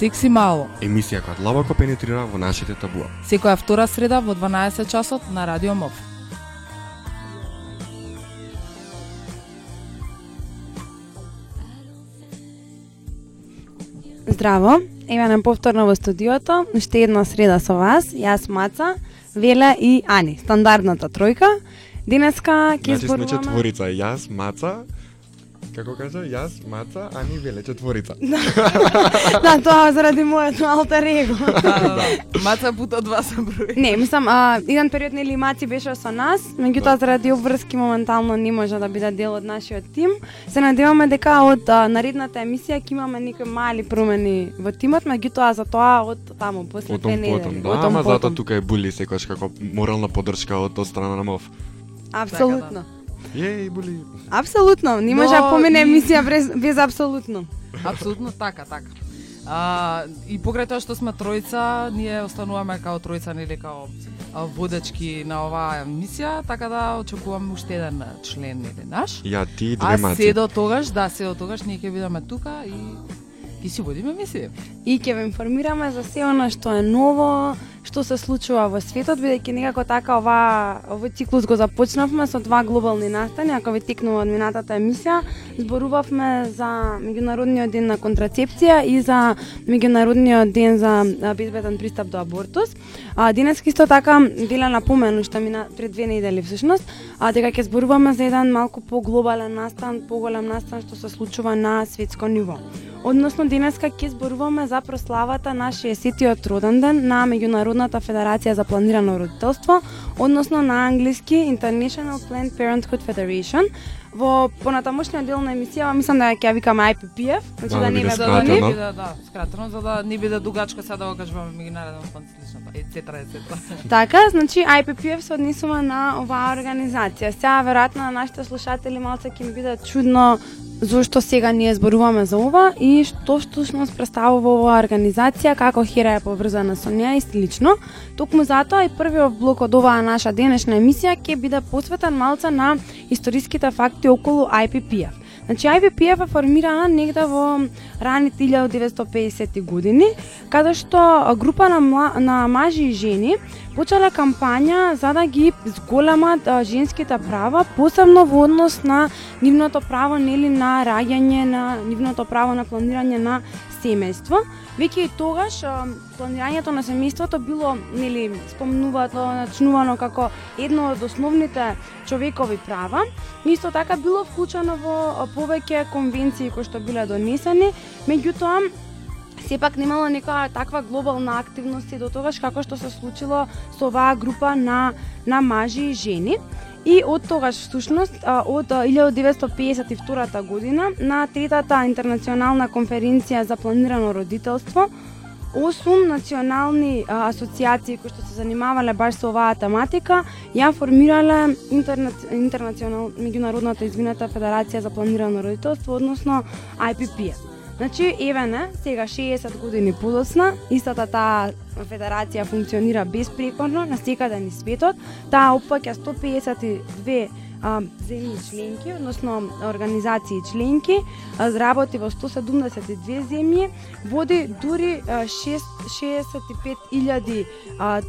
Секси мало. Емисија која длабоко пенетрира во нашите табуа. Секоја втора среда во 12 часот на Радио МОВ. Здраво, еве на повторно во студиото, уште една среда со вас, јас Маца, Веле и Ани, стандардната тројка. Денеска ќе Значи сме зборуваме... четворица, јас, Маца, како кажа, јас, Маца, Ани, Веле, четворица. да, тоа заради моето алтер его. Да, да, да. Маца пута два се брои. Не, мислам, а, еден период нели Маци беше со нас, меѓутоа заради обврски моментално не може да биде дел од нашиот тим. Се надеваме дека од а, наредната емисија ќе имаме некои мали промени во тимот, меѓутоа за тоа од таму после две Потом, потом, недели. да, ама затоа тука е Були секојаш како морална поддршка од, од страна на МОВ. Апсолутно. Јеј, Були. Апсолутно, не може да помине и- емисија без, без апсолутно. Апсолутно така, така. А, и покрај тоа што сме тројца, ние остануваме као тројца, нели као а, водачки на оваа емисија, така да очекуваме уште еден член нели наш. Ја ти А две се до тогаш, да, се до тогаш ние ќе бидеме тука и ќе си водиме емисија. И ќе ве информираме за се она што е ново, што се случува во светот, бидејќи некако така ова овој циклус го започнавме со два глобални настани, ако ви текнува од минатата емисија, зборувавме за меѓународниот ден на контрацепција и за меѓународниот ден за безбеден пристап до абортус. А денес исто така била напомену што мина пред две недели всушност, а дека ќе зборуваме за еден малку поглобален настан, поголем настан што се случува на светско ниво. Односно денеска ќе зборуваме за прославата на 60-тиот роден ден на Меѓународната федерација за планирано родителство, односно на англиски International Planned Parenthood Federation. Во понатамошниот дел на емисија, мислам да ќе ја викаме IPPF, значи Да, да, да не биде ме да, забуни. не биде, да, скратено, за да не биде дугачка сега да го кажуваме меѓународен фонд сличното, ецетра, ецетра. Така, значи IPPF се однесува на оваа организација. Сега веројатно на нашите слушатели малце ќе им биде чудно зошто сега ние зборуваме за ова и што всушност представува оваа организација, како Хера е поврзана со неа и слично. Токму затоа и првиот блок од оваа наша денешна емисија ќе биде посветен малце на историските факти околу IPPF. Значи IBPF е формирана негде во раните 1950 години, каде што група на, мла, на мажи и жени почеле кампања за да ги зголемат а, женските права, посебно во однос на нивното право нели на раѓање, на нивното право на планирање на семејство. Веќе и тогаш планирањето на семејството било нели спомнувато, начнувано како едно од основните човекови права. Исто така било вклучено во повеќе конвенции кои што биле донесени, меѓутоа сепак немало нека таква глобална активност и до тогаш како што се случило со оваа група на на мажи и жени. И од тогаш всушност од 1952 година на третата интернационална конференција за планирано родителство осум национални асоциации кои што се занимавале баш со оваа тематика ја формирале интерна... интернационал меѓународната извината федерација за планирано родителство, односно IPPF. Значи, Евена, сега 60 години подоцна, истата таа федерација функционира безпрекорно на секаде ни светот. Таа опфаќа 152 земји членки, односно организации членки, а, работи во 172 земји, води дури 65.000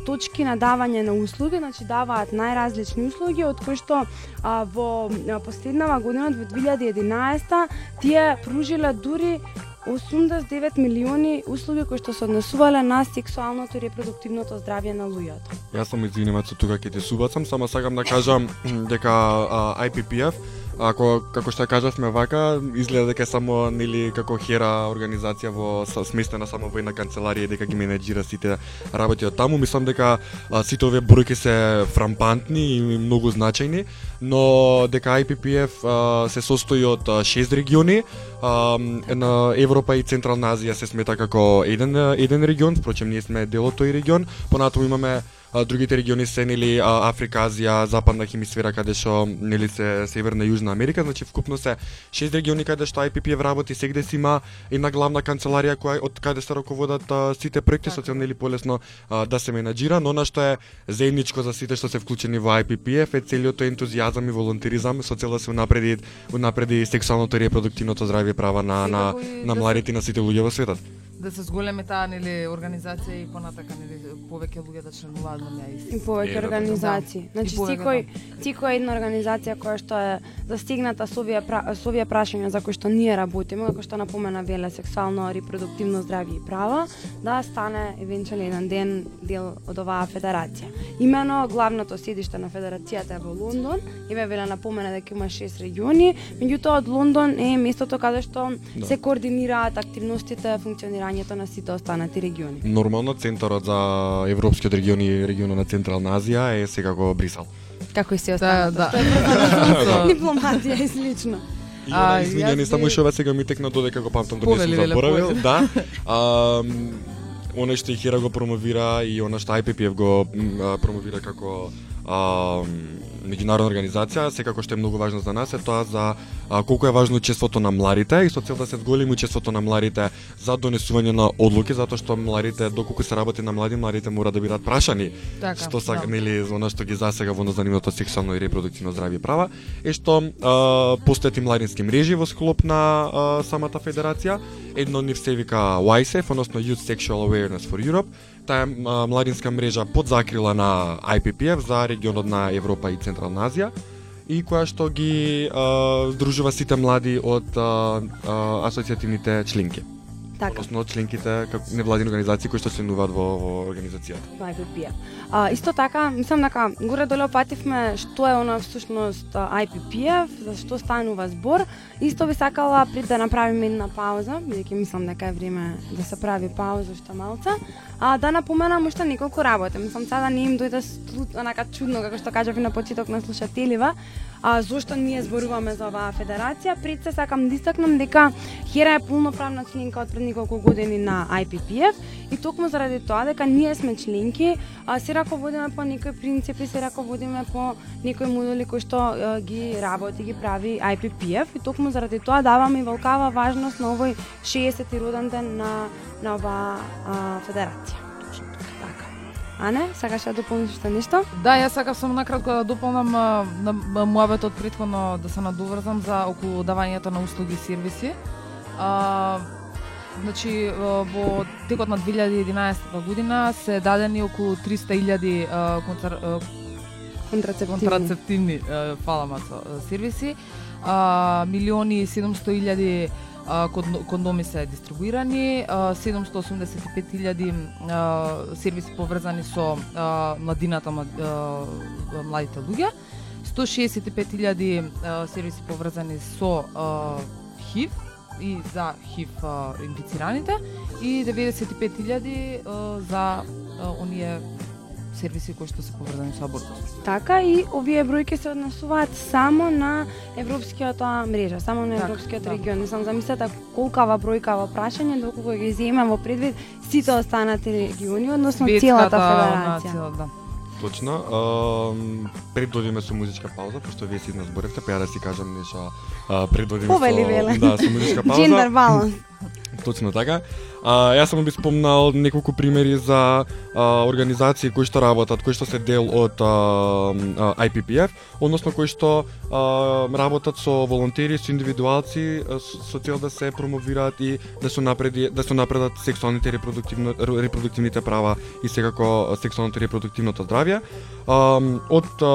точки на давање на услуги, значи даваат најразлични услуги, од кои што во последнава година, во 2011 тие пружила дури 89 милиони услуги кои што се однесувале на сексуалното и репродуктивното здравје на луѓето. Јас сум извинимаc со тука ќе те субацам, само сакам да кажам дека а, IPPF ако како што кажавме вака, изгледа дека е само нели како хера организација во сместена само во една канцеларија дека ги менеджира сите работи од таму. Мислам дека а, сите овие бројки се фрампантни и многу значајни, но дека IPPF а, се состои од а, шест региони, а, на Европа и Централна Азија се смета како еден еден регион, впрочем ние сме дел од тој регион, понатаму имаме а, другите региони се нели Африка, Азија, западна хемисфера каде што нели се Северна и Јужна Америка, значи вкупно се шест региони каде што IPP работи, сегде си има една главна канцеларија која од каде се раководат а, сите проекти со цел нели полесно а, да се менаџира, но она што е заедничко за сите што се вклучени во IPPF е целиот тој ентузијазам и волонтеризам со цел да се унапреди унапреди сексуалното и репродуктивното здравје права на на на да младите и на сите луѓе во светот. Да се зголеми таа нели организација и понатака нели повеќе луѓе да членуваат во неа И повеќе Е, да, организации. Значи И повеќе, секој секоја една организација која што е застигната со овие со овие прашања за кои што ние работиме, како што напомена Веле сексуално репродуктивно здравје и права, да стане евентуално еден ден дел од оваа федерација. Имено главното седиште на федерацијата е во Лондон, и ве Веле напомена дека има 6 региони, меѓутоа од Лондон е местото каде што Да. се координираат активностите, функционирањето на сите останати региони. Нормално центарот за Европскиот регион и регионот на Централна Азија е секако Брисел. Како и се Да, останато. да. Со Да. дипломатија и слично. И А, она, извинјани, јас само ова сега ми текна додека го памтам да не сум заборавил. Да. А, оно што и Хера го промовира и она што IPPF го а, промовира како а, меѓународна организација, секако што е многу важно за нас е тоа за а, колку е важно учеството на младите и со цел да се зголеми учеството на младите за донесување на одлуки затоа што младите доколку се работи на млади, младите мора да бидат прашани Така. што сака, да. нели, за она што ги засега во занимавото сексуално и репродуктивно здравје и права, е што а, постојат и младински мрежи во склоп на а, самата федерација. Едно од нив се вика YSEF, односно Youth Sexual Awareness for Europe. Таа младинска мрежа под закрила на IPPF за регионот на Европа и Централна Азија и која што ги а, здружува сите млади од а, а, асоцијативните членки, Така, односно од членките како невладини организации кои што членуваат во, во организацијата. IPP. А, исто така, мислам дека горе доле опативме што е она всушност IPPF, за што станува збор. Исто би сакала пред да направиме една пауза, бидејќи мислам дека е време да се прави пауза уште малце, а да напоменам уште неколку работи. Мислам сега не им дојде онака чудно како што кажав и на почеток на слушателива, а зошто ние зборуваме за оваа федерација. Пред се сакам да истакнам дека Хера е полноправна членка од неколку години на IPPF и токму заради тоа дека ние сме членки, а се раководиме по некои принципи, се раководиме по некои модули кои што а, ги работи, ги прави IPPF и токму заради тоа даваме и волкава важност на овој 60-ти роден ден на на оваа федерација. Така. Ане, сакаш да дополниш уште нешто? Да, јас сакав само накратко да дополнам на на муабетот предходно да се надоврзам за околу давањето на услуги и сервиси. А, значи во текот на 2011 година се дадени околу 300.000 а, концер, а, Контрацептивни. контрацептивни фала мацо е, сервиси. А, милиони и 700 илјади а, кондо- кондоми се дистрибуирани, а, 785 илјади а, сервиси поврзани со младината, младите луѓе, 165 илјади а, сервиси поврзани со ХИВ и за ХИВ инфицираните и 95 илјади а, за а, оние сервиси кои што се поврзани со абортус. Така и овие бројки се однесуваат само на европскиот мрежа, само на Така, европскиот да. регион. Не сам замислете колкава бројка во прашање, доколку ги земеме во предвид сите останати региони, односно целата федерација. Цела, да. Точно. Um, пред да одиме со музичка пауза, пошто вие си зборевте, па ја да си кажам нешто а, пред да одиме Повели, со, Веле. да, со музичка пауза. Джендер баланс. Точно така. А, јас само би спомнал неколку примери за а, организации кои што работат, кои што се дел од а, а, IPPF, односно кои што а, работат со волонтери, со индивидуалци, со, со цел да се промовираат и да се напреди да се напредат сексуалните репродуктивно репродуктивните права и секако сексуалното и репродуктивното здравје. А, од а,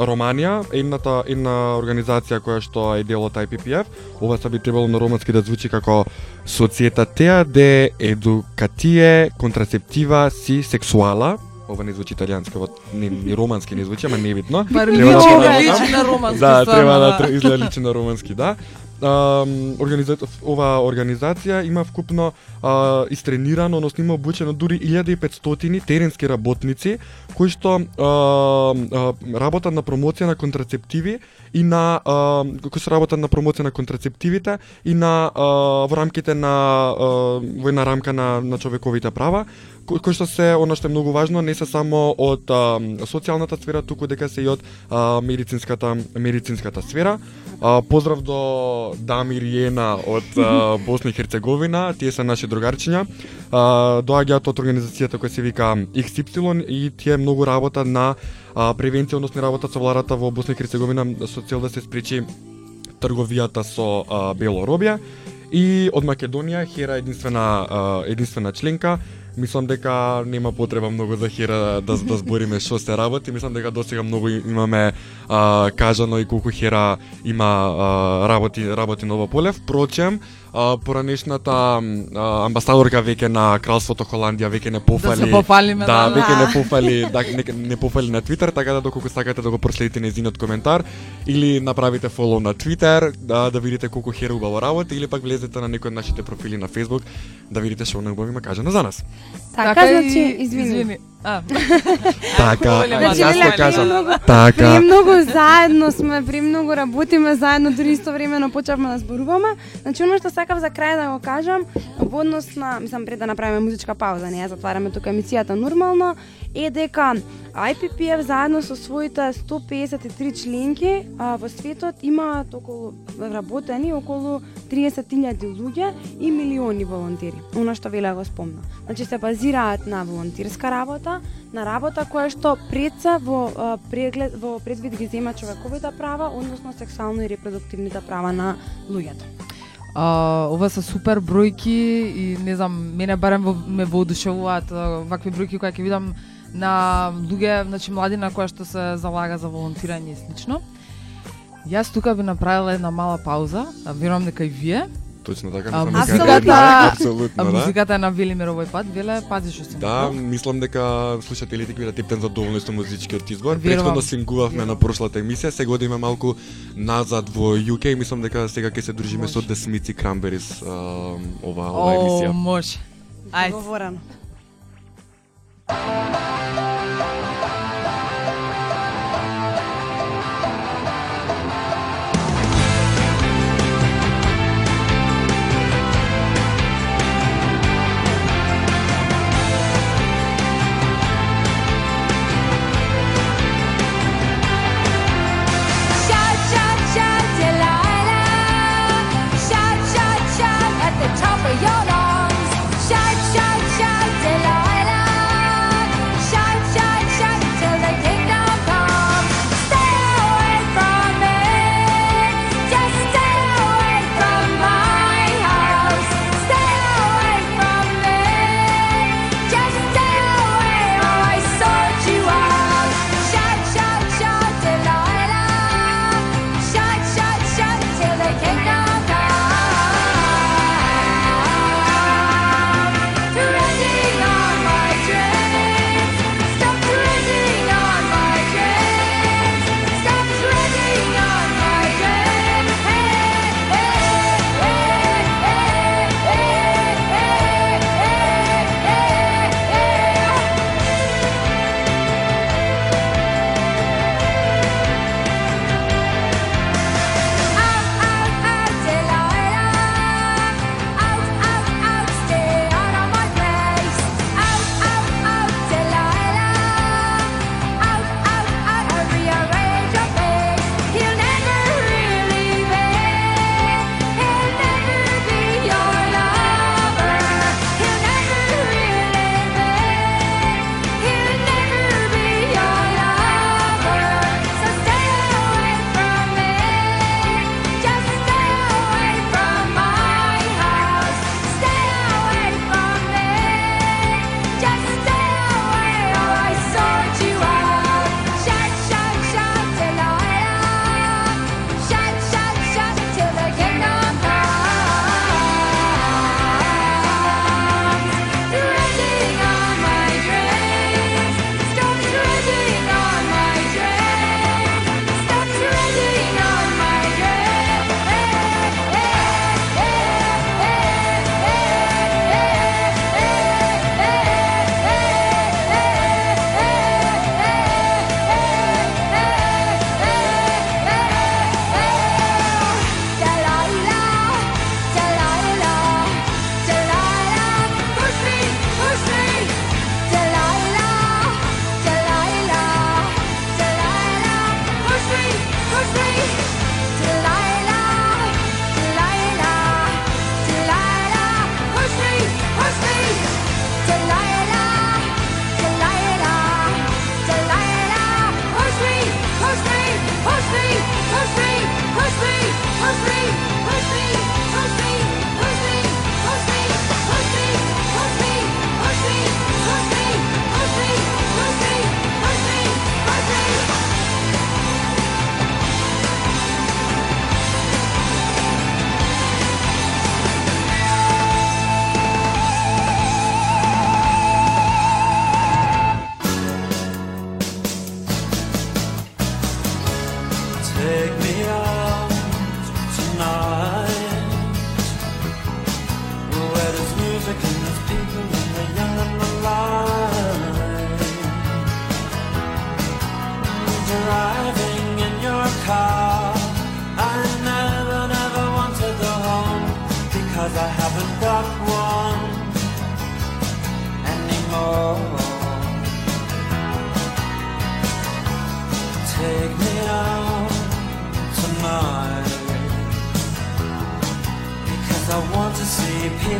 Романија, едната една организација која што е дел од IPPF, ова се би требало на романски да звучи како Societatea de Educatie Contraceptiva si Sexuala. Ова не звучи италијански, ова не, ни романски не звучи, ама не видно. Бар Треба да личи, на романски Да, треба да изгледа личи на романски, да. Организа... ова организација има вкупно а, истренирано, односно има обучено дури 1500 теренски работници кои што а, а, работат на промоција на контрацептиви и на а, кои се работат на промоција на контрацептивите и на а, во рамките на а, во една рамка на на човековите права кои, што се она што е многу важно не се само од а, социјалната сфера туку дека се и од а, медицинската медицинската сфера а, поздрав до Дамир и Ена од а, Босна и Херцеговина тие се наши другарчиња а, доаѓаат од организацијата која се вика XY и тие многу работат на а, превенција, односно работат со владата во Босна и Херцеговина со цел да се спречи трговијата со а, бело И од Македонија Хера е единствена а, единствена членка. Мислам дека нема потреба многу да за Хера да да збориме што се работи. Мислам дека досега многу имаме а, кажано и колку Хера има а, работи работи ново поле. Впрочем, поранешната амбасадорка веќе на Кралството Холандија веќе не пофали. Да се пофалиме, да, да. веќе не пофали, да, не, не пофали на Твитер, така да доколку сакате да го проследите незиниот коментар или направите фолоу на Твитер, да да видите колку Хера убаво работи или пак влезете на некој од нашите профили на Facebook да видите што неубаво има кажано за нас. Така, и- значи, извини. А, Така, Значи, јас кажам. Така. премногу заедно сме, премногу работиме заедно, дури исто времено почнавме да зборуваме. Значи, оно што сакав за крај да го кажам, во однос на, мислам, пред да направиме музичка пауза, не ја затвараме тука емисијата нормално, е дека IPPF заедно со своите 153 членки а, во светот имаат околу работени околу 30.000 луѓе и милиони волонтери. Оно што Веле го спомна. Значи се базираат на волонтерска работа, на работа која што пред се во а, преглед во предвид ги зема човековите права, односно сексуално и репродуктивните права на луѓето. А, ова се супер бројки и не знам, мене барем во, ме воодушевуваат вакви бројки кои ќе видам на луѓе, значи младина која што се залага за волонтирање и слично. Јас тука би направила една мала пауза, а верувам дека и вие. Точно така, А, мислам дека музиката- е апсолутно, А да. музиката е на Велимир овој пат, Веле, пази што си Да, мислам дека слушателите ќе бидат тептен задоволни со музичкиот избор. Претходно сингувавме на прошлата емисија, сега одиме малку назад во UK и мислам дека сега ќе се дружиме со Може. The Smiths и Cranberries а, ова ова О, емисија. може. Ајде. Договорено. バンバン!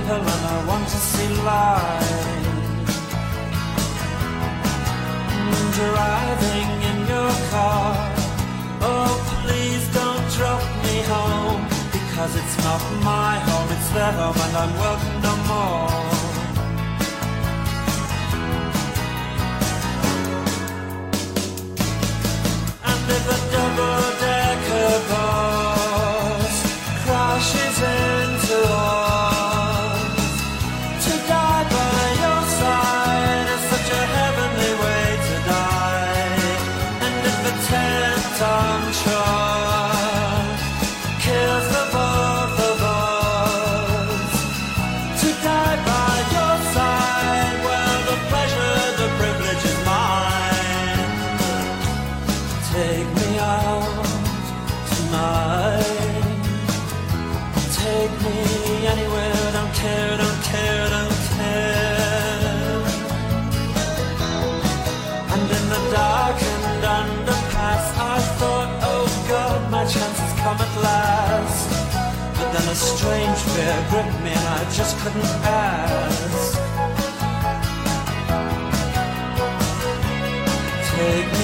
People and I want to see light. Driving in your car, oh please don't drop me home because it's not my home, it's their home and I'm welcome no more. Strange fear gripped me I just couldn't ask. Take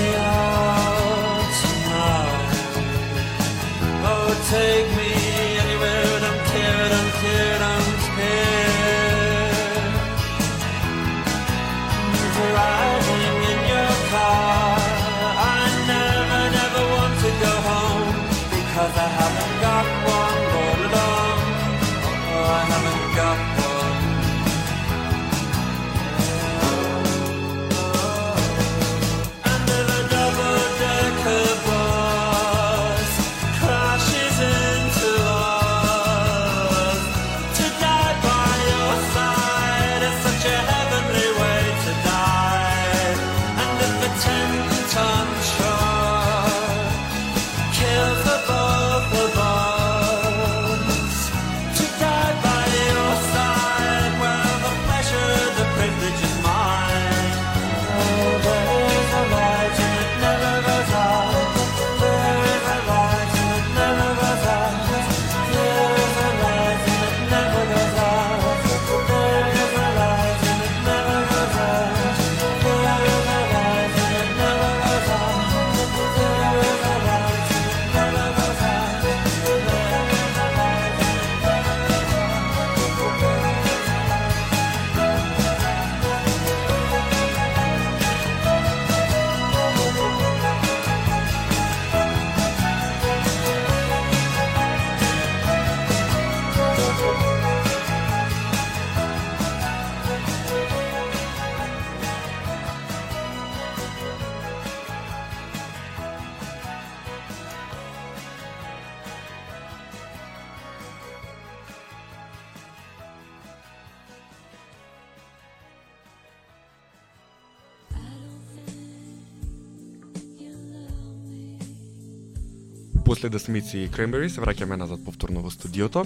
После The Smiths и Cranberries се враќаме назад повторно во студиото.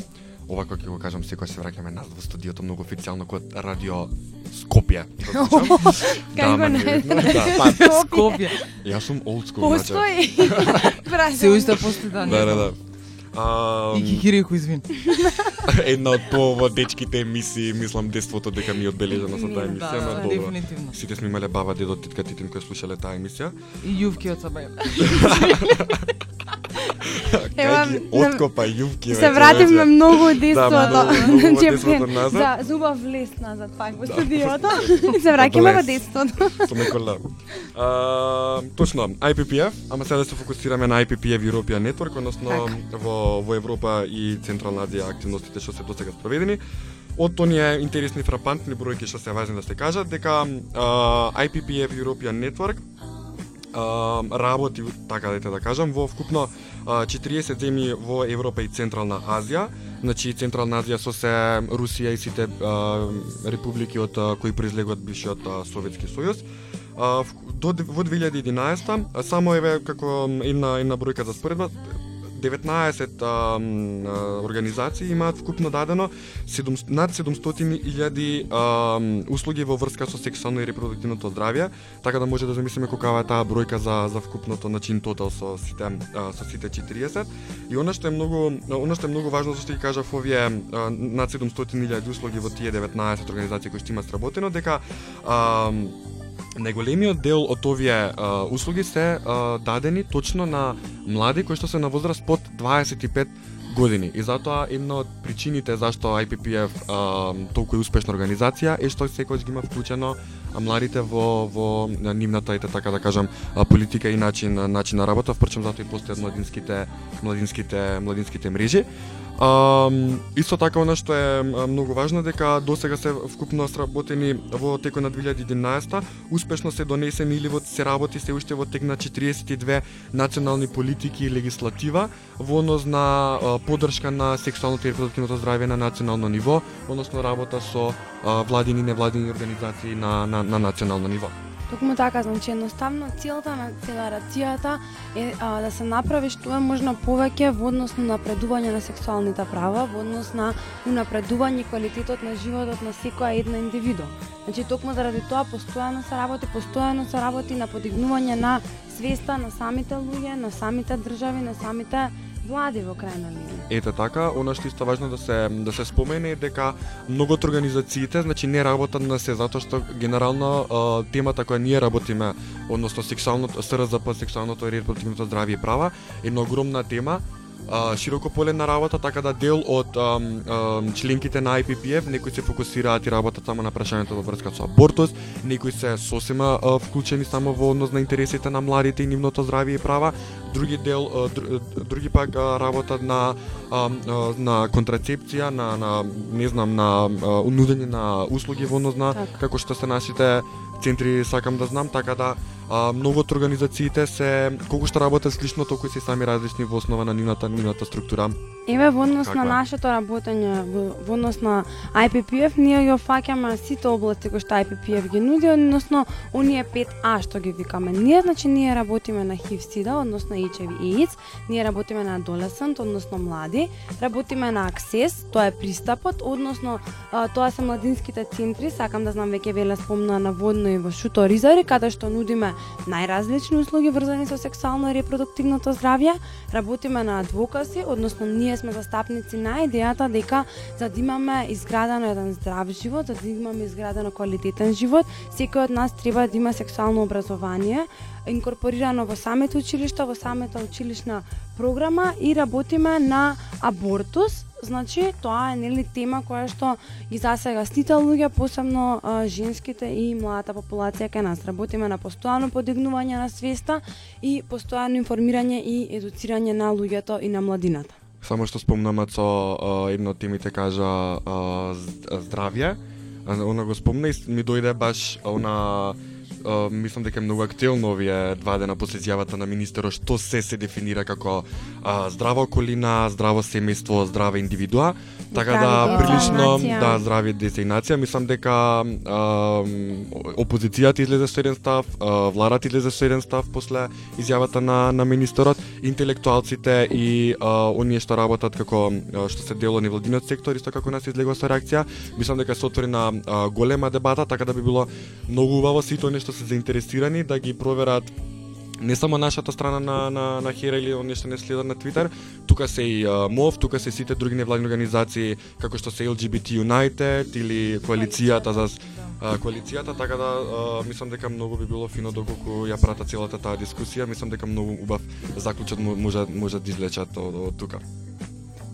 Овако ќе го кажам секој се враќаме назад во студиото многу официјално код Радио Скопје. Кај го па, Скопје. јас сум old school. Постои. Се уште постои да не Да, да, да. А, И кикирику извин. Една од по во дечките емисии, мислам детството дека ми е одбележано со таа Да, емисија, да, но добро. дефинитивно. Сите сме имале баба, дедо, титка, титин кои слушале таа емисија. И јувки од сабај. Ева, на- откопа јувки. Се вративме веќе. многу од детството. Да, многу, од детството назад. За зубав лес назад пак во студиото. И се враќаме во детството. Со Никола. А, точно, IPPF, ама сега да се фокусираме на IPPF European Network, односно Така. во, во Европа и Централна Азија активностите што се досега спроведени. Од оние интересни фрапантни бројки што се важни да се кажат, дека а, IPPF European Network а, работи, така дете да кажам, во вкупно а, 40 земји во Европа и Централна Азија. Значи Централна Азија со се Русија и сите а, републики од а, кои произлегуваат бившиот а, Советски сојуз. А, в- до, во 2011 само еве како една една бројка за споредба 19 а, а, организации имаат вкупно дадено 7, над 700.000 а, услуги во врска со сексуално и репродуктивното здравје, така да може да замислиме колкава е таа бројка за за вкупното начин тотал со сите а, со сите 40. И она што е многу она што е многу важно зашто ќе кажав овие а, над 700.000 услуги во тие 19 организации кои што имаат сработено дека а, Најголемиот дел од овие а, услуги се а, дадени точно на млади кои што се на возраст под 25 години. И затоа една од причините зашто IPPF а, толку е успешна организација е што секојаш ги има вклучено младите во во нивната ете така да кажам политика и начин начин на работа, впрочем затоа и постојат младинските младинските младинските мрежи. А, исто така она што е многу важно дека досега се вкупно сработени во текот на 2011 успешно се донесени или во се работи се уште во тек на 42 национални политики и легислатива во однос на а, поддршка на сексуалното и репродуктивното здравје на национално ниво, односно работа со а, владини и невладини организации на, на, на национално ниво. Токму така, значи едноставно целта на акселерацијата е а, да се направи што е можно повеќе во однос на напредување на сексуалните права, во однос на унапредување квалитетот на животот на секоја една индивидуум. Значи токму заради тоа постојано се работи, постојано се работи на подигнување на свеста на самите луѓе, на самите држави, на самите млади во крајна линија. Ете така, она што исто важно да се да се спомене е дека многу од организациите значи не работат на се затоа што генерално темата која ние работиме, односно сексуалното СРЗП, сексуалното и репродуктивното здравје и права, е една огромна тема широко поле на работа, така да дел од ам, ам, членките на IPPF, некои се фокусираат и работат само на прашањето во врска со абортус, некои се сосема а, вклучени само во однос на интересите на младите и нивното здравје и права, други дел а, дру- други пак а, работат на а, а, на контрацепција, на на не знам на а, нудење на услуги во однос на Така. како што се нашите центри сакам да знам, така да а, многу од организациите се колку што работат слично, толку и се сами различни во основа на нивната нивната структура. Еве во однос Каква на нашето работење во, во однос на IPPF ние ги офаќаме сите области кои што IPPF ги нуди, односно оние 5А што ги викаме. Ние значи ние работиме на HIV SIDA, односно HIV AIDS, ние работиме на adolescent, односно млади, работиме на access, тоа е пристапот, односно а, тоа се младинските центри, сакам да знам веќе веле спомна наводно и во Шуто Ризари, каде што нудиме најразлични услуги врзани со сексуално и репродуктивното здравје, работиме на адвокаси, односно ние сме застапници на идејата дека за да имаме изградено еден здрав живот, за да имаме изградено квалитетен живот, секој од нас треба да има сексуално образование, инкорпорирано во самите училишта, во самата училишна програма и работиме на абортус, Значи, тоа е нели тема која што ги засега сите луѓе, посебно а, женските и младата популација кај нас. Работиме на постојано подигнување на свеста и постојано информирање и едуцирање на луѓето и на младината. Само што спомнамат со едно една од темите кажа а, здравје, она го спомна и ми дојде баш она мислам дека е многу актуелно овие два дена после изјавата на министерот што се се дефинира како а, здрава околина, здраво семејство, здрава индивидуа. Така Здрави да прилично да здрави деца и нација, мислам дека а, опозицијата излезе со еден став, а, владата излезе со еден став после изјавата на на министерот, интелектуалците и а, оние што работат како а, што се дел од невладиниот сектор, исто како нас излегува со реакција, мислам дека се отвори на а, голема дебата, така да би било многу убаво сите оние што се заинтересирани да ги проверат не само нашата страна на на на Хера или оние што не следат на Твитер, тука се и МОВ, тука се сите други невладни организации како што се LGBT United или коалицијата за коалицијата, така да а, мислам дека многу би било фино доколку ја прата целата таа дискусија, мислам дека многу убав заклучок може може да извлечат од, од тука.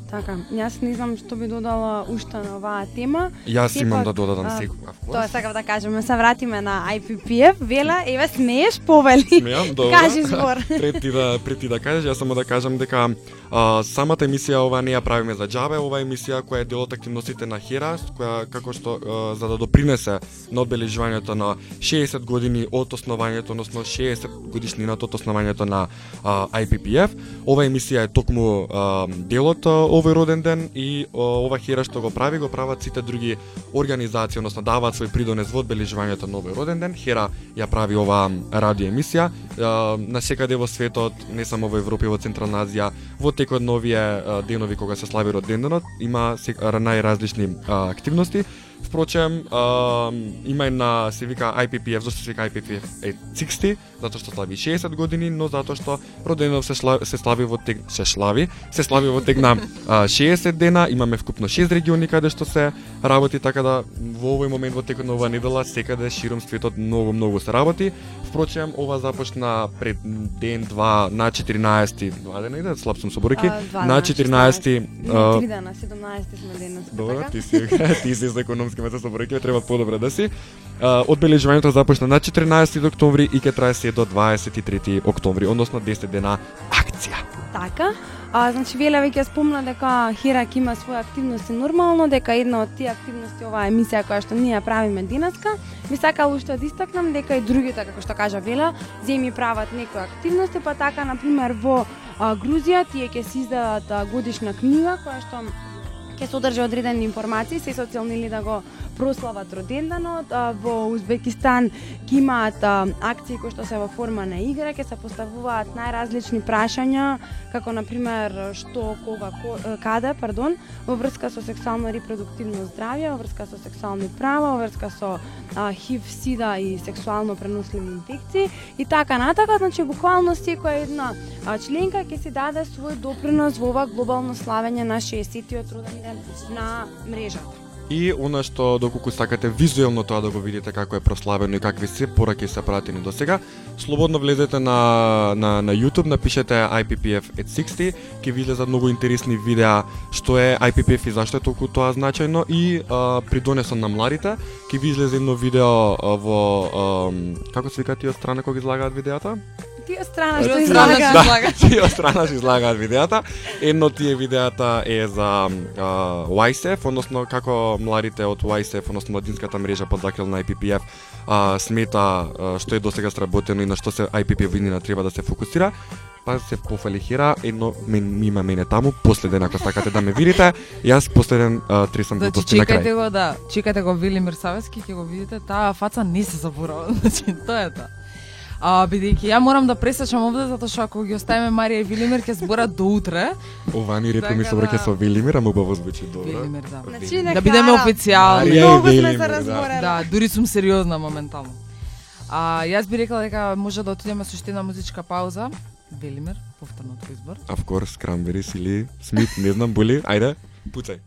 Така, јас не знам што би додала уште на оваа тема. Јас имам Сепак, да додадам секогаш. Тоа сакав да кажеме, се вратиме на IPPF. Вела, еве смееш, повели. Смеам, добро. Кажи збор. пред ти да пред ти да кажеш, јас само да кажам дека а, самата емисија ова не ја правиме за џабе, ова е емисија која е дел од активностите на Хера, која како што а, за да допринесе на одбележувањето на 60 години од основањето, односно 60 годишнината од основањето на а, IPPF. Ова емисија е токму а, а, овој роден ден и ова хера што го прави, го прават сите други организации, односно даваат свој придонес во одбележувањето на овој роден ден. Хера ја прави ова радио емисија на секаде во светот, не само во Европа и во Централна Азија, во текот на овие денови кога се слави роденденот, има се- најразлични е, активности. Впрочем, а, има и на се вика IPPF, зашто се вика IPPF 60, затоа што слави 60 години, но затоа што роденденов се, шла, се слави во тек се слави, се слави во тек на а, 60 дена, имаме вкупно 6 региони каде што се работи, така да во овој момент во текот на оваа недела секаде широм светот многу многу се работи. Впрочем, ова започна пред ден два на 14 два дена иде, слаб сум со бројки, на дена, 14 Не, а, три дена, 17 сме денес. Добро, така? ти си ти си за Македонски месец со бројки, треба подобро да си. А, одбележувањето започна на 14 октомври и ќе трае се до 23 октомври, односно 10 дена акција. Така. А, значи, Веле веќе спомна дека Хирак има своја активности нормално, дека една од тие активности оваа емисија која што ние правиме денеска, би сакала уште да истакнам дека и другите, како што кажа Веле, земи прават некои активности, па така, например, во а, Грузија тие ќе се издадат годишна книга која што ќе содржи одредени информации, се социјални цел да го прослават роденденот. Во Узбекистан ќе имаат акции кои што се во форма на игра, ќе се поставуваат најразлични прашања, како на пример што, кога, ко, каде, пардон, во врска со сексуално репродуктивно здравје, во врска со сексуални права, во врска со ХИВ, СИДА и сексуално преносливи инфекции и така натака, значи буквално секоја една членка ќе си даде свој допринос во ова глобално славење на 60-тиот роден ден на мрежата. И она што доколку сакате визуелно тоа да го видите како е прославено и какви се пораки се пратени до сега, слободно влезете на, на, на YouTube, напишете IPPF at 60, ќе ви излезат многу интересни видеа што е IPPF и зашто е толку тоа значајно и а, придонесот на младите, ќе ви излезе едно видео а, во а, како се вика тие страна кога излагаат видеата? Тие страна што од страна излага. што излага. Тие страна се излагаат видеата. Едно тие видеата е за а, YSEF, односно како младите од YSEF, односно младинската мрежа под закрил на IPPF, а, смета а, што е досега сработено и на што се IPPF винина треба да се фокусира. Па се пофали хера, едно мен, има мене таму, последен ако сакате да ме видите, јас последен а, тресам Значи, глупости на чекајте крај. го да, чекајте го Велимир Савески, ќе го видите, таа фаца не се заборава, значи тоа е тоа. А, бидејќи ја морам да пресечам овде затоа што ако ги оставиме Марија и Велимир ќе зборат до утре. Ова ни репо ми Така се враќа да. со Велимир, ама убаво звучи добро. Велимир, да. Значи, Да бидеме официјални. Многу сме се да. разбореле. Да, дури сум сериозна моментално. А јас би рекла дека може да отидеме со уште една музичка пауза. Велимир, повторно твој избор. Of course, Cranberries или Смит, не знам, боли. Ајде, пуцај.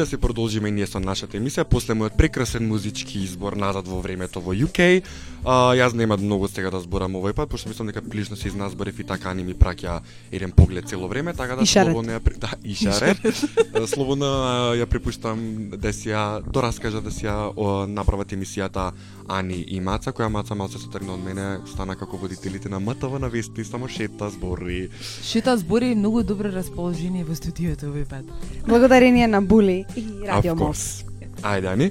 Да се продолжиме ние со нашата емисија после мојот прекрасен музички избор назад во времето во UK. А, јас нема многу сега да зборам овој пат, пошто мислам дека прилично се изназборев и така ни ми праќа еден поглед цело време, така да слободно ја да, и шарет. слободно ја препуштам да си ја дораскажа да си ја направат емисијата Ани и Маца, која Маца малце се тргна од мене, стана како водителите на МТВ на вести, само шета збори. Шита збори многу добро расположение во студиото овој пат. Благодарение на Були и Радио course. Ајде, Ани.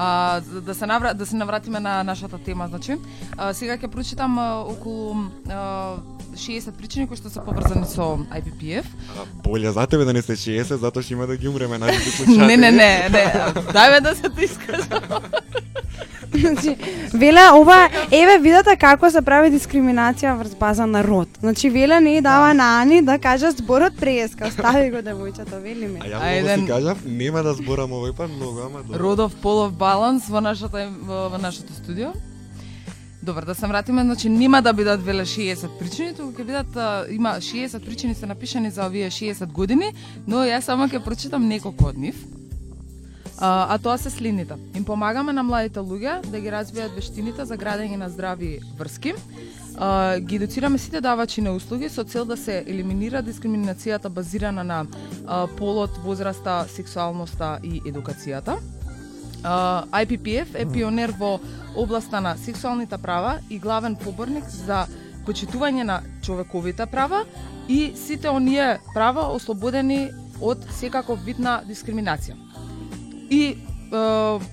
А, да се навра, да се навратиме на нашата тема, значи, а, сега ќе прочитам а, околу а, 60 причини кои што се поврзани со IPPF. А, Боле за тебе да не се 60, затоа ќе има да ги умреме нашите слушатели. не, не, не, не. Дај да се ти искажам. Значи, веле ова, еве видете како се прави дискриминација врз база на род. Значи веле не дава на Ани да каже зборот преска, остави го девојчето, вели ми. А ја Ајде. многу си кажав, нема да зборам овој пат многу, ама добро. Родов полов баланс во нашата во, во нашето студио. Добар, да се вратиме, значи нема да бидат веле 60 причини, туку ќе бидат а, има 60 причини се напишани за овие 60 години, но јас само ќе прочитам неколку од нив. А, а тоа се следните. Им помагаме на младите луѓе да ги развијат вештините за градење на здрави врски. А, ги едуцираме сите давачи на услуги со цел да се елиминира дискриминацијата базирана на а, полот, возраста, сексуалноста и едукацијата. Uh, IPPF е пионер во областа на сексуалните права и главен поборник за почитување на човековите права и сите оние права ослободени од секаков вид на дискриминација. И е,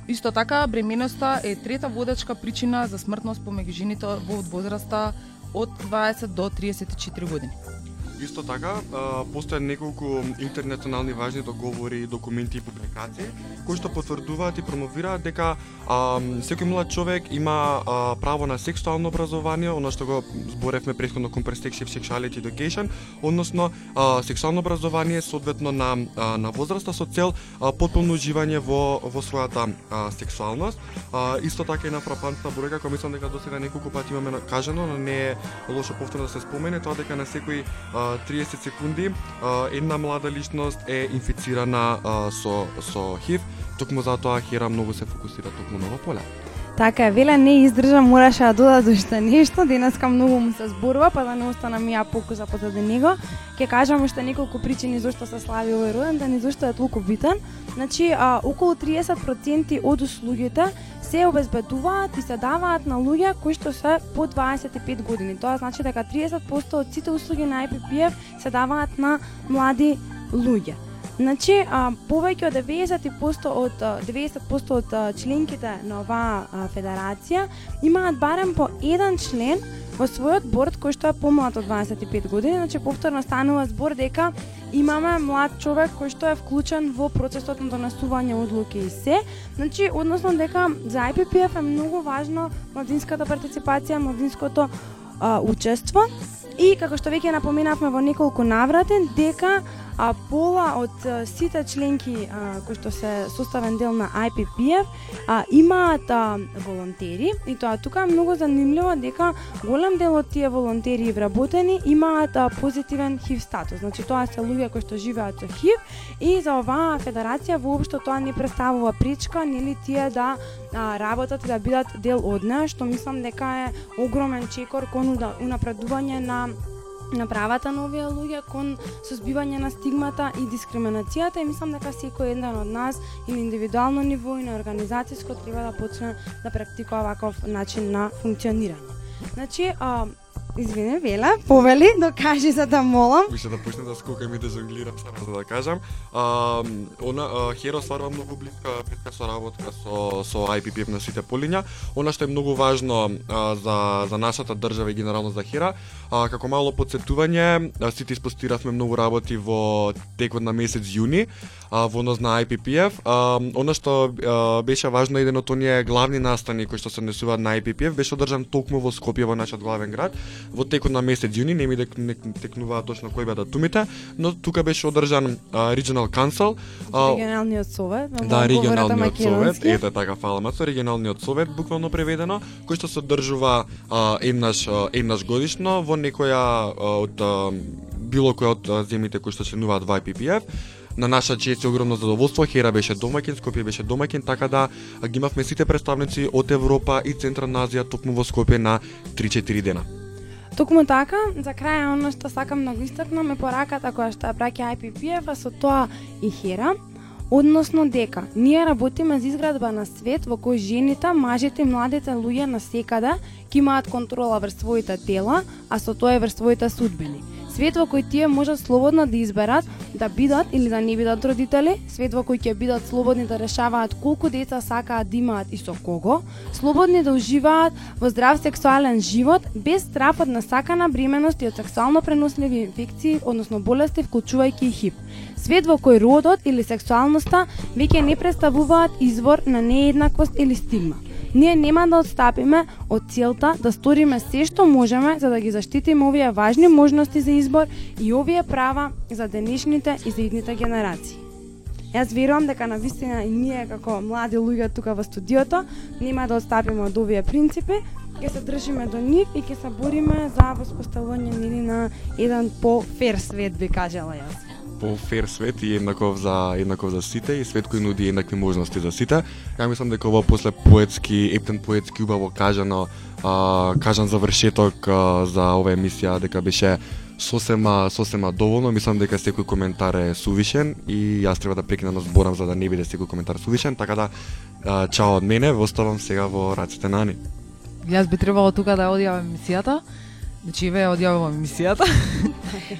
исто така бременоста е трета водачка причина за смртност помеѓу жените во возраста од 20 до 34 години. Исто така, постојат неколку интернационални важни договори, документи и публикации кои што потврдуваат и промовираат дека а, секој млад човек има а, право на сексуално образование, оно што го зборевме претходно Comprehensive Sexuality Education, односно а, сексуално образование соодветно на а, на возраста со цел а, потполно уживање во во својата а, сексуалност. А, исто така и на фрапантна бројка која мислам дека досега неколку пати имаме кажано, но не е лошо повторно да се спомене тоа дека на секој а, 30 секунди една млада личност е инфицирана со со ХИВ, токму затоа Хера многу се фокусира токму на ова поле. Така е, веле не издржа, мораше да додаде уште нешто, денеска многу му се зборува, па да не останам ја покуза позади него. ке кажам уште неколку причини зашто се слави овој роденден да и зашто е толку битен. Значи, а, околу 30% од услугите се обезбедуваат и се даваат на луѓе кои што се по 25 години. Тоа значи дека 30% од сите услуги на IPPF се даваат на млади луѓе. Значи, а, повеќе од 90% од 90% од членките на оваа федерација имаат барем по еден член во својот борд кој што е помлад од 25 години, значи повторно станува збор дека имаме млад човек кој што е вклучен во процесот на донесување одлуки и се. Значи, односно дека за IPPF е многу важно младинската партиципација, младинското а, учество и како што веќе напоменавме во неколку Навратен, дека а пола од а, сите членки а, кои што се составен дел на IPPF а, имаат а, волонтери и тоа тука е многу занимливо дека голем дел од тие волонтери и вработени имаат а, позитивен HIV статус. Значи тоа се луѓе кои што живеат со HIV и за оваа федерација воопшто тоа не представува пречка нели тие да а, работат и да бидат дел од неа, што мислам дека е огромен чекор кон да, унапредување на на правата на овие луѓе кон созбивање на стигмата и дискриминацијата и мислам дека секој еден од нас и на индивидуално ниво и на организацијско треба да почне да практикува ваков начин на функционирање. Значи, а, извини, Вела, повели, докажи за да молам. Више да почнем да скокам и да жонглирам само за да кажам. А, она а, Херо стварва многу блиска блиска соработка со со IPPF на сите полиња. Она што е многу важно а, за за нашата држава и генерално за Хера, а, како мало подсетување, сите испостиравме многу работи во текот на месец јуни а, во однос на IPPF. А, она што а, беше важно еден од оние главни настани кои што се однесуваат на IPPF беше одржан токму во Скопје во нашиот главен град во текот на месец јуни, не ми дек, не текнуваа точно кои беа датумите, но тука беше одржан а, Regional Council, а, Регионалниот совет, Да, регионалниот совет, ете така фала Мацо, регионалниот совет буквално преведено, кој што се одржува а, еднаш еднаш годишно во некоја од било која од а, земјите кои што членуваат во IPPF. На наша чест и огромно задоволство, Хера беше домакин, Скопје беше домакин, така да ги имавме сите представници од Европа и Централна Азија токму во Скопје на 3-4 дена. Токму така, за крај оно што сакам да го истакнам е пораката која што ја праќа IPPF, а со тоа и Хера, односно дека ние работиме за изградба на свет во кој жените, мажите и младите луѓе на секаде ќе имаат контрола врз своите тела, а со тоа и врз своите судбини. Свет во кој тие можат слободно да изберат да бидат или да не бидат родители, свет во кој ќе бидат слободни да решаваат колку деца сакаат да имаат и со кого, слободни да уживаат во здрав сексуален живот без страф од насакана бременост и од сексуално преносливи инфекции, односно болести вклучувајќи и хип. Свет во кој родот или сексуалноста веќе не представуваат извор на нееднаквост или стигма. Ние нема да отстапиме од целта да сториме се што можеме за да ги заштитиме овие важни можности за избор и овие права за денешните и за идните генерации. Јас верувам дека на вистина и ние како млади луѓе тука во студиото нема да отстапиме од овие принципи, ќе се држиме до нив и ќе се бориме за воспоставување нели на еден по-фер свет би кажала јас по фер свет и еднаков за еднаков за сите и свет кој нуди еднакви можности за сите. Ја мислам дека ова после поетски, ептен поетски убаво кажано, а, кажан завршеток а, за оваа емисија дека беше сосема сосема доволно, мислам дека секој коментар е сувишен и јас треба да прекинам да зборам за да не биде секој коментар сувишен, така да а, чао од мене, во оставам сега во раците на Ани. Јас би требало тука да одјавам емисијата. Значи ве одјавувам емисијата.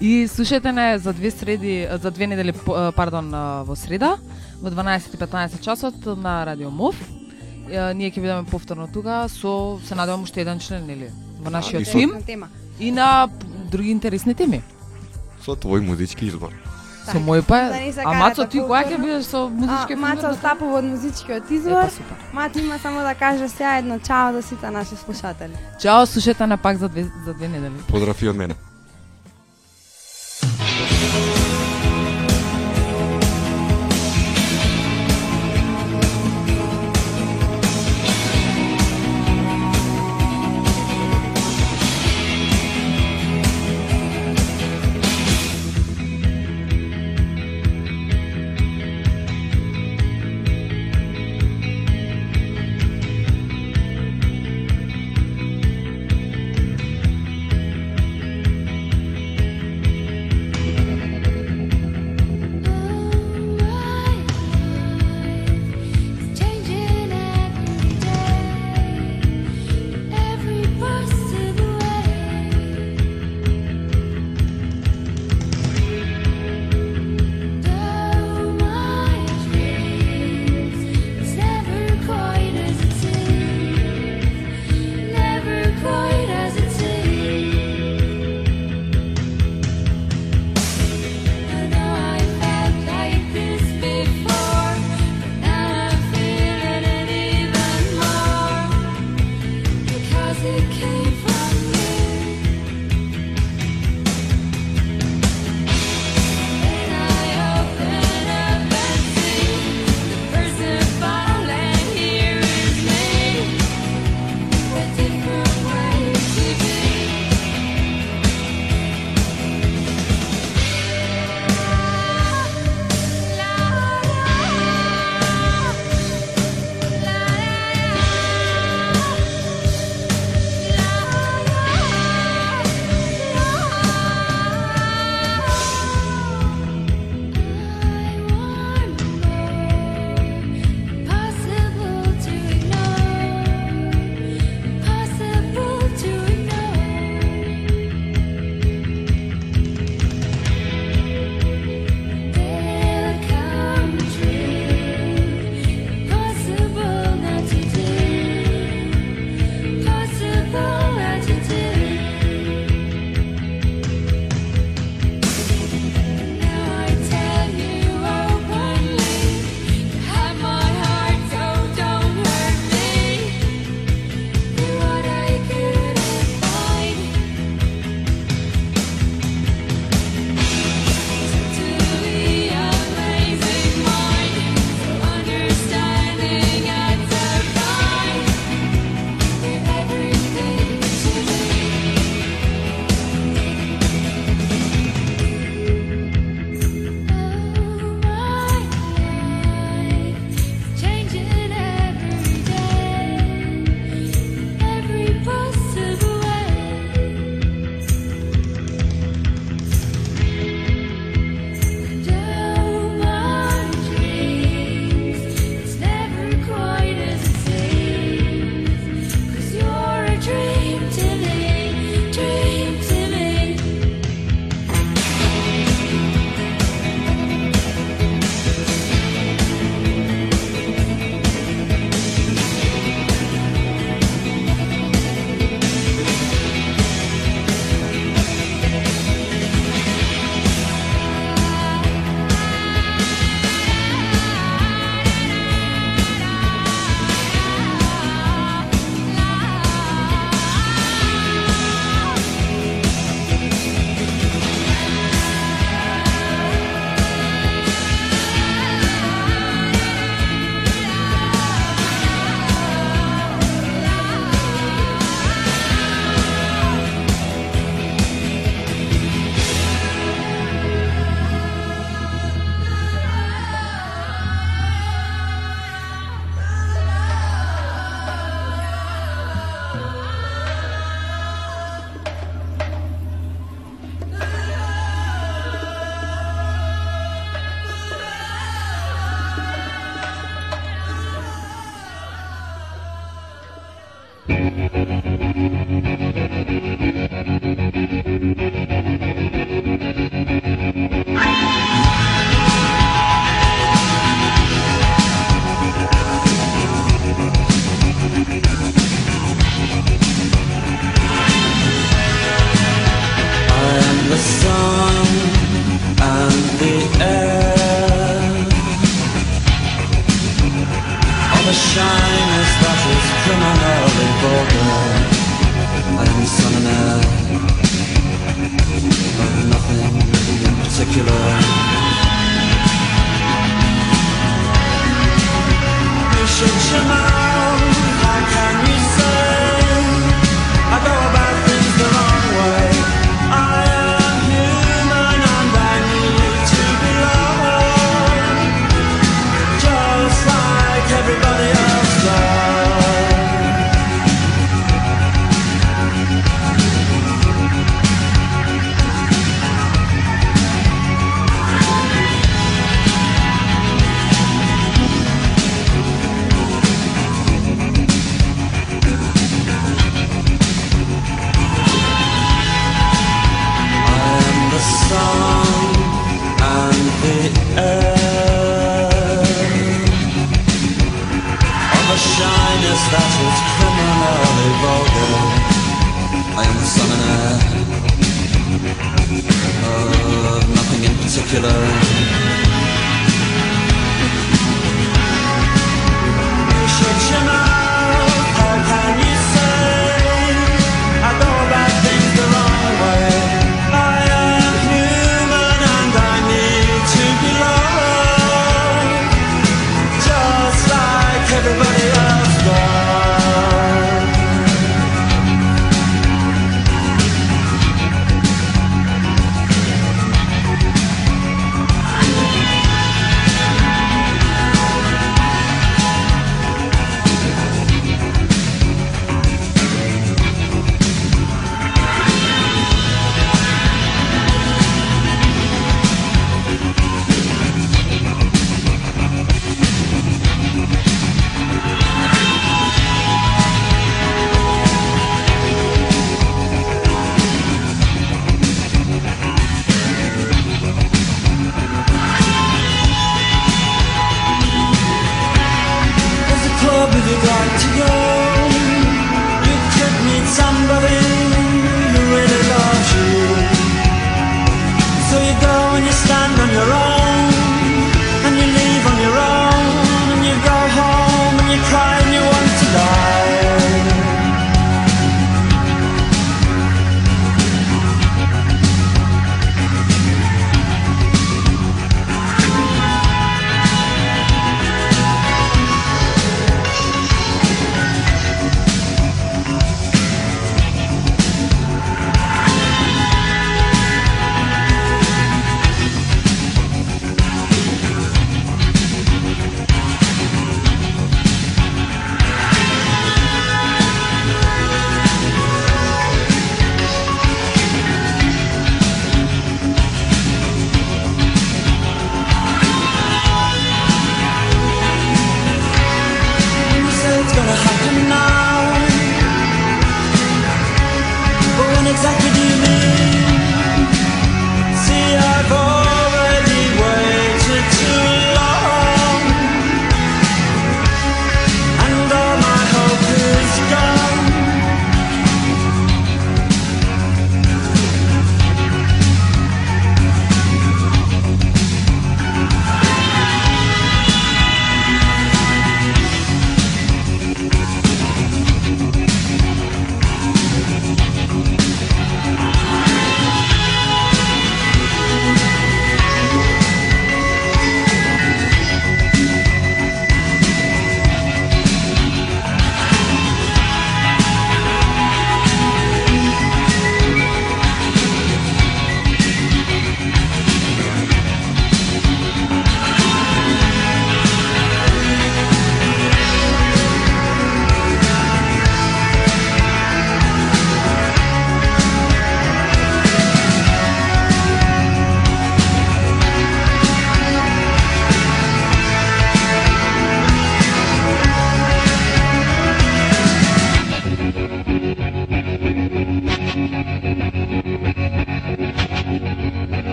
и слушајте не за две среди, за две недели, пардон, во среда, во 12 и 15 часот на Радио МОВ. Е, Ние ќе бидеме повторно тука со, се надевам, уште еден член, нели? Во нашиот тим тема. и на други интересни теми. Со твој музички избор. Со мој па, Да а Мацо, ти кога ќе бидеш со музички А, Маца остапува од музичкиот па супер. Мати има само да каже сега едно чао до сите наши слушатели. Чао, слушајте на пак за две, за две недели. Поздрав и од мене.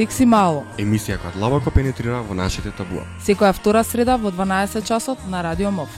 Секси мало. Емисија која длабоко пенетрира во нашите табуа. Секоја втора среда во 12 часот на Радио МОВ.